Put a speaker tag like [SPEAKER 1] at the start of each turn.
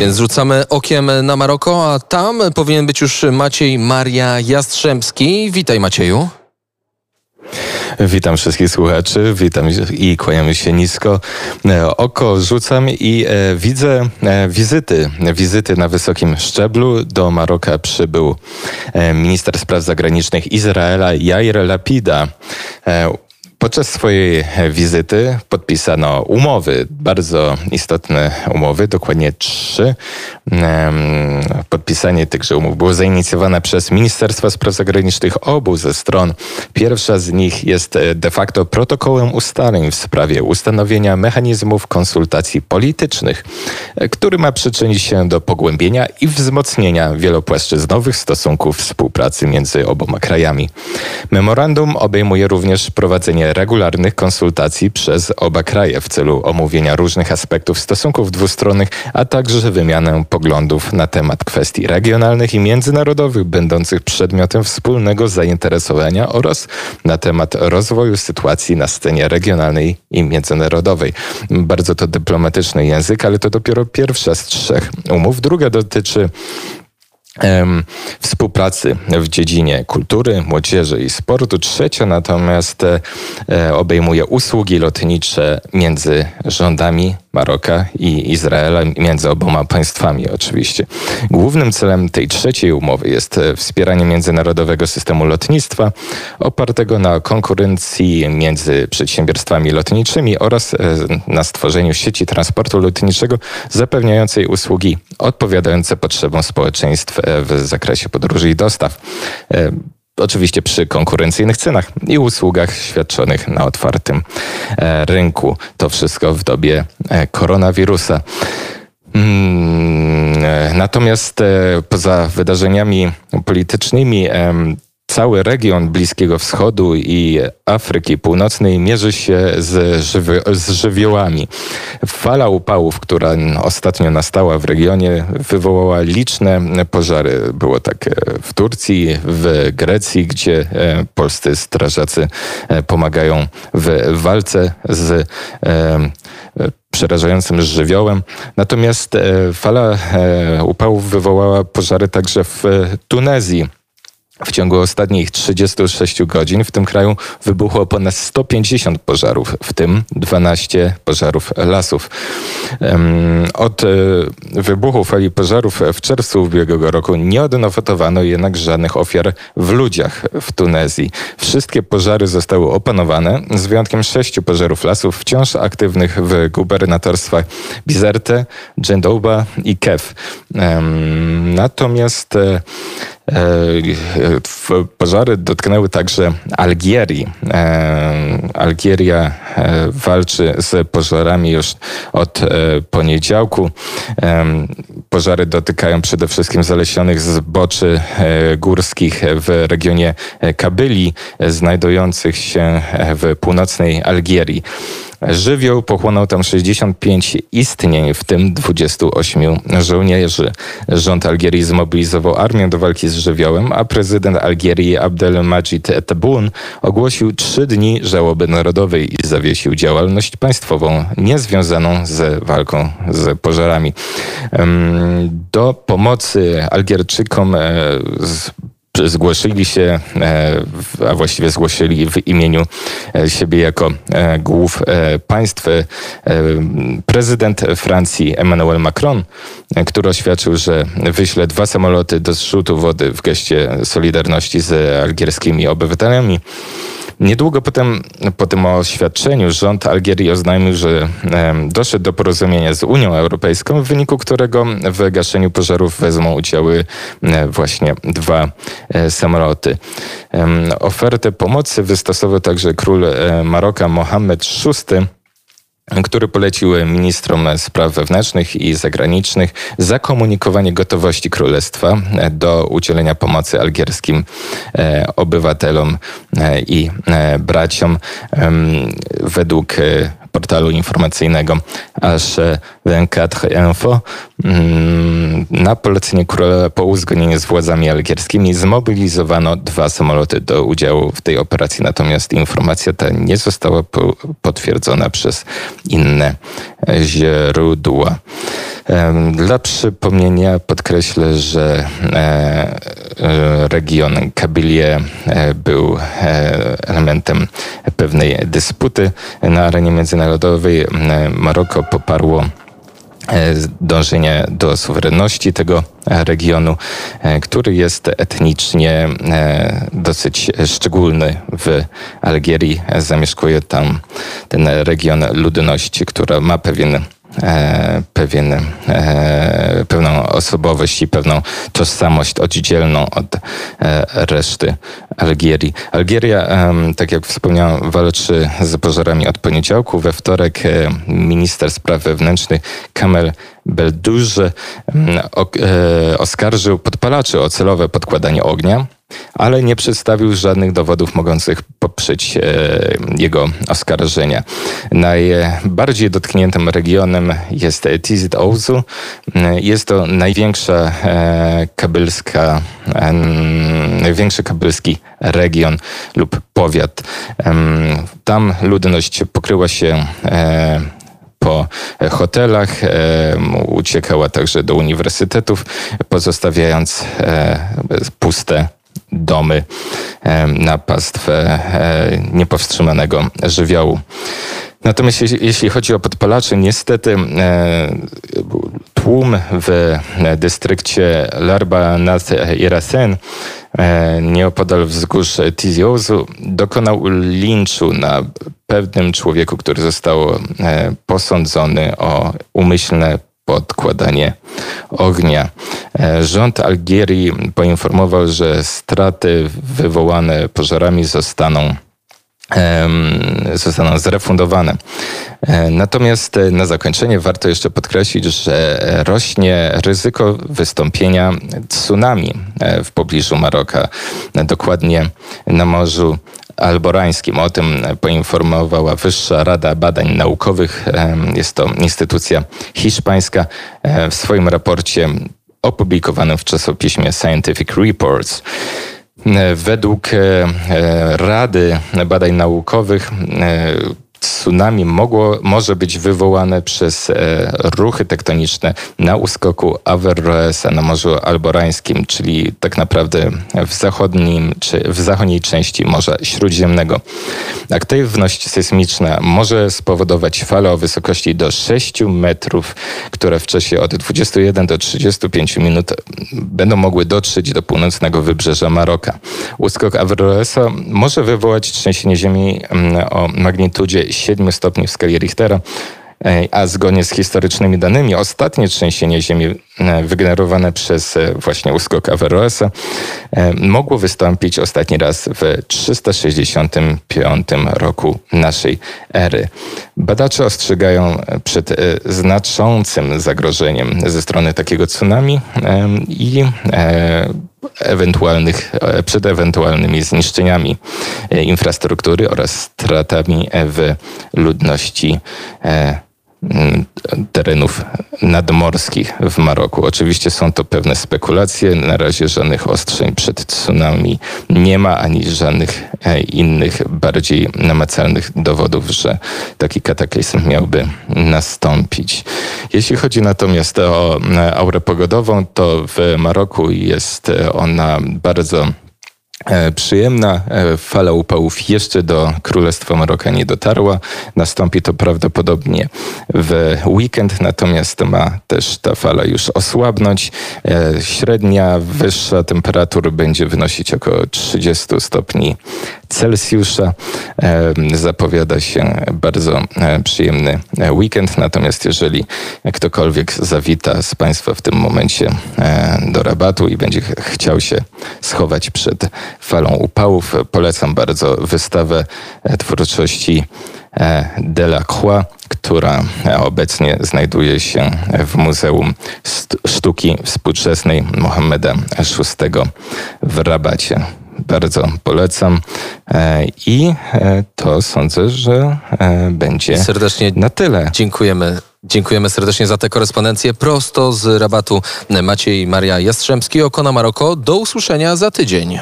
[SPEAKER 1] Więc rzucamy okiem na Maroko, a tam powinien być już Maciej Maria Jastrzębski. Witaj Macieju.
[SPEAKER 2] Witam wszystkich słuchaczy, witam i kłaniamy się nisko. E, oko rzucam i e, widzę e, wizyty, wizyty na wysokim szczeblu. Do Maroka przybył e, minister spraw zagranicznych Izraela Jair Lapida. E, Podczas swojej wizyty podpisano umowy, bardzo istotne umowy, dokładnie trzy. Podpisanie tychże umów było zainicjowane przez Ministerstwa Spraw Zagranicznych obu ze stron. Pierwsza z nich jest e, de facto protokołem ustaleń w sprawie ustanowienia mechanizmów konsultacji politycznych, e, który ma przyczynić się do pogłębienia i wzmocnienia wielopłaszczyznowych stosunków współpracy między oboma krajami. Memorandum obejmuje również prowadzenie regularnych konsultacji przez oba kraje w celu omówienia różnych aspektów stosunków dwustronnych, a także wymianę poglądów na temat kwestii regionalnych i międzynarodowych będących przedmiotem wspólnego zainteresowania oraz na temat rozwoju sytuacji na scenie regionalnej i międzynarodowej. Bardzo to dyplomatyczny język, ale to dopiero pierwsza z trzech umów. Druga dotyczy współpracy w dziedzinie kultury, młodzieży i sportu. Trzecia natomiast e, obejmuje usługi lotnicze między rządami Maroka i Izraela, między oboma państwami oczywiście. Głównym celem tej trzeciej umowy jest e, wspieranie międzynarodowego systemu lotnictwa opartego na konkurencji między przedsiębiorstwami lotniczymi oraz e, na stworzeniu sieci transportu lotniczego zapewniającej usługi odpowiadające potrzebom społeczeństw e, w zakresie podróży i dostaw oczywiście przy konkurencyjnych cenach i usługach świadczonych na otwartym e, rynku. To wszystko w dobie e, koronawirusa. Mm, e, natomiast poza wydarzeniami politycznymi cały region Bliskiego Wschodu i Afryki Północnej mierzy się z, żywi z żywiołami. Fala upałów, która ostatnio nastała w regionie, wywołała liczne pożary. Było tak e, w Turcji, w Grecji, gdzie e, polscy strażacy e, pomagają w walce z przerażającym żywiołem. Natomiast fala upałów wywołała pożary także w Tunezji. W ciągu ostatnich 36 godzin w tym kraju wybuchło ponad 150 pożarów, w tym 12 pożarów lasów. Od e, wybuchu fali pożarów w czerwcu ubiegłego roku nie odnotowano jednak żadnych ofiar w ludziach w Tunezji. Wszystkie pożary zostały opanowane, z wyjątkiem sześciu pożarów lasów wciąż aktywnych w gubernatorstwach Bizerte, Dżendouba i Kef. Natomiast e, pożary dotknęły także Algierii. E, Algieria e, walczy z pożarami już od poniedziałku. Pożary dotykają przede wszystkim zalesionych zboczy górskich w regionie Kabyli, znajdujących się w północnej Algierii. Żywioł pochłonął tam 65 istnień, w tym 28 żołnierzy. Rząd Algierii zmobilizował armię do walki z żywiołem, a prezydent Algierii Abdelmajid Tebboune ogłosił trzy dni żałoby narodowej i zawiesił działalność państwową niezwiązaną z walką z pożarami. Do pomocy Algierczykom e, zgłosili się, e, a właściwie zgłosili w imieniu e, siebie jako e, głów państw prezydent Francji Emmanuel Macron, który oświadczył, że wyśle dwa samoloty do zrzutu wody w geście solidarności z algierskimi obywatelami. Niedługo potem, po tym oświadczeniu rząd Algierii oznajmił, że doszedł do porozumienia z Unią Europejską, w wyniku którego w gaszeniu pożarów wezmą udziały właśnie dwa e, samoloty. Ofertę pomocy wystosował także król e, Maroka Mohammed VI który polecił ministrom spraw wewnętrznych i zagranicznych zakomunikowanie gotowości królestwa do udzielenia pomocy algierskim e, obywatelom e, i e, braciom. Według portalu informacyjnego aż 24 Info mm, na polecenie króla po uzgodnieniu z władzami algierskimi zmobilizowano dwa samoloty do udziału w tej operacji, natomiast informacja ta nie została potwierdzona przez inne źródła. Dla przypomnienia podkreślę, że region Kabilie był elementem pewnej dysputy na arenie międzynarodowej. Maroko poparło E, dążenie do suwerenności tego regionu, e, który jest etnicznie e, dosyć szczególny w Algierii. Zamieszkuje tam ten region ludności, która ma pewien E, pewien, e, pewną osobowość i pewną tożsamość oddzielną od e, reszty Algierii. Algieria, tak jak wspomniałem, walczy z pożarami od poniedziałku. We wtorek minister spraw wewnętrznych Kamel Belduże oskarżył podpalaczy o celowe podkładanie ognia ale nie przedstawił żadnych dowodów mogących poprzeć e, jego oskarżenia. Najbardziej dotkniętym regionem jest Tizit Ouzou. Jest to największa e, kabylska, największy kabylski region lub powiat. Tam ludność pokryła się e, po hotelach, uciekała także do uniwersytetów, pozostawiając puste domy na pastwę e, niepowstrzymanego żywiołu. Natomiast jeśli chodzi o podpalaczy, niestety e, tłum w dystrykcie Larba nad Irasen e, nieopodal wzgórz Tiziozu dokonał linczu na pewnym człowieku, który został posądzony o umyślne podkładanie ognia. E, rząd Algierii poinformował, że straty wywołane pożarami zostaną zostaną zrefundowane. E, natomiast e, na zakończenie warto jeszcze podkreślić, że rośnie ryzyko wystąpienia tsunami w pobliżu Maroka, dokładnie na Morzu Alborańskim. O tym poinformowała Wyższa Rada Badań Naukowych. Jest to instytucja hiszpańska w swoim raporcie opublikowanym w czasopiśmie Scientific Reports. Według Rady Badań Naukowych tsunami mogło, może być wywołane przez e, ruchy tektoniczne na uskoku Averroesa na Morzu Alborańskim, czyli tak naprawdę w zachodnim czy w zachodniej części Morza Śródziemnego. Aktywność sejsmiczna może spowodować falę o wysokości do 6 metrów, które w czasie od 21 do 35 minut będą mogły dotrzeć do północnego wybrzeża Maroka. Uskok Averroesa może wywołać trzęsienie ziemi mm, o magnitudzie 7 stopni w skali Richtera, e, a zgodnie z historycznymi danymi ostatnie trzęsienie ziemi e, wygenerowane przez e, właśnie uskok Averroesa mogło wystąpić ostatni raz w 365 roku naszej ery. Badacze ostrzegają przed znaczącym zagrożeniem ze strony takiego tsunami i ewentualnych, e, przed ewentualnymi zniszczeniami e, infrastruktury oraz stratami w ludności e, terenów nadmorskich w Maroku. Oczywiście są to pewne spekulacje. Na razie żadnych ostrzeń przed tsunami nie ma, ani żadnych innych bardziej namacalnych dowodów, że taki kataklizm miałby nastąpić. Jeśli chodzi natomiast o aurę pogodową, to w Maroku jest ona bardzo E, przyjemna. E, fala upałów jeszcze do Królestwa Maroka nie dotarła. Nastąpi to prawdopodobnie w weekend, natomiast ma też ta fala już osłabnąć. E, średnia wyższa temperatura będzie wynosić około 30 stopni Celsjusza. Zapowiada się bardzo przyjemny weekend, natomiast jeżeli ktokolwiek zawita z Państwa w tym momencie do rabatu i będzie chciał się schować przed falą upałów. Polecam bardzo wystawę e, twórczości e, Delacroix, która obecnie znajduje się w Muzeum Sztuki Współczesnej Mohameda VI w Rabacie. Bardzo polecam e, i to sądzę, że będzie serdecznie na tyle.
[SPEAKER 1] Dziękujemy. Dziękujemy serdecznie za tę korespondencję prosto z rabatu Maciej Maria Jastrzębski, Okona Maroko. Do usłyszenia za tydzień.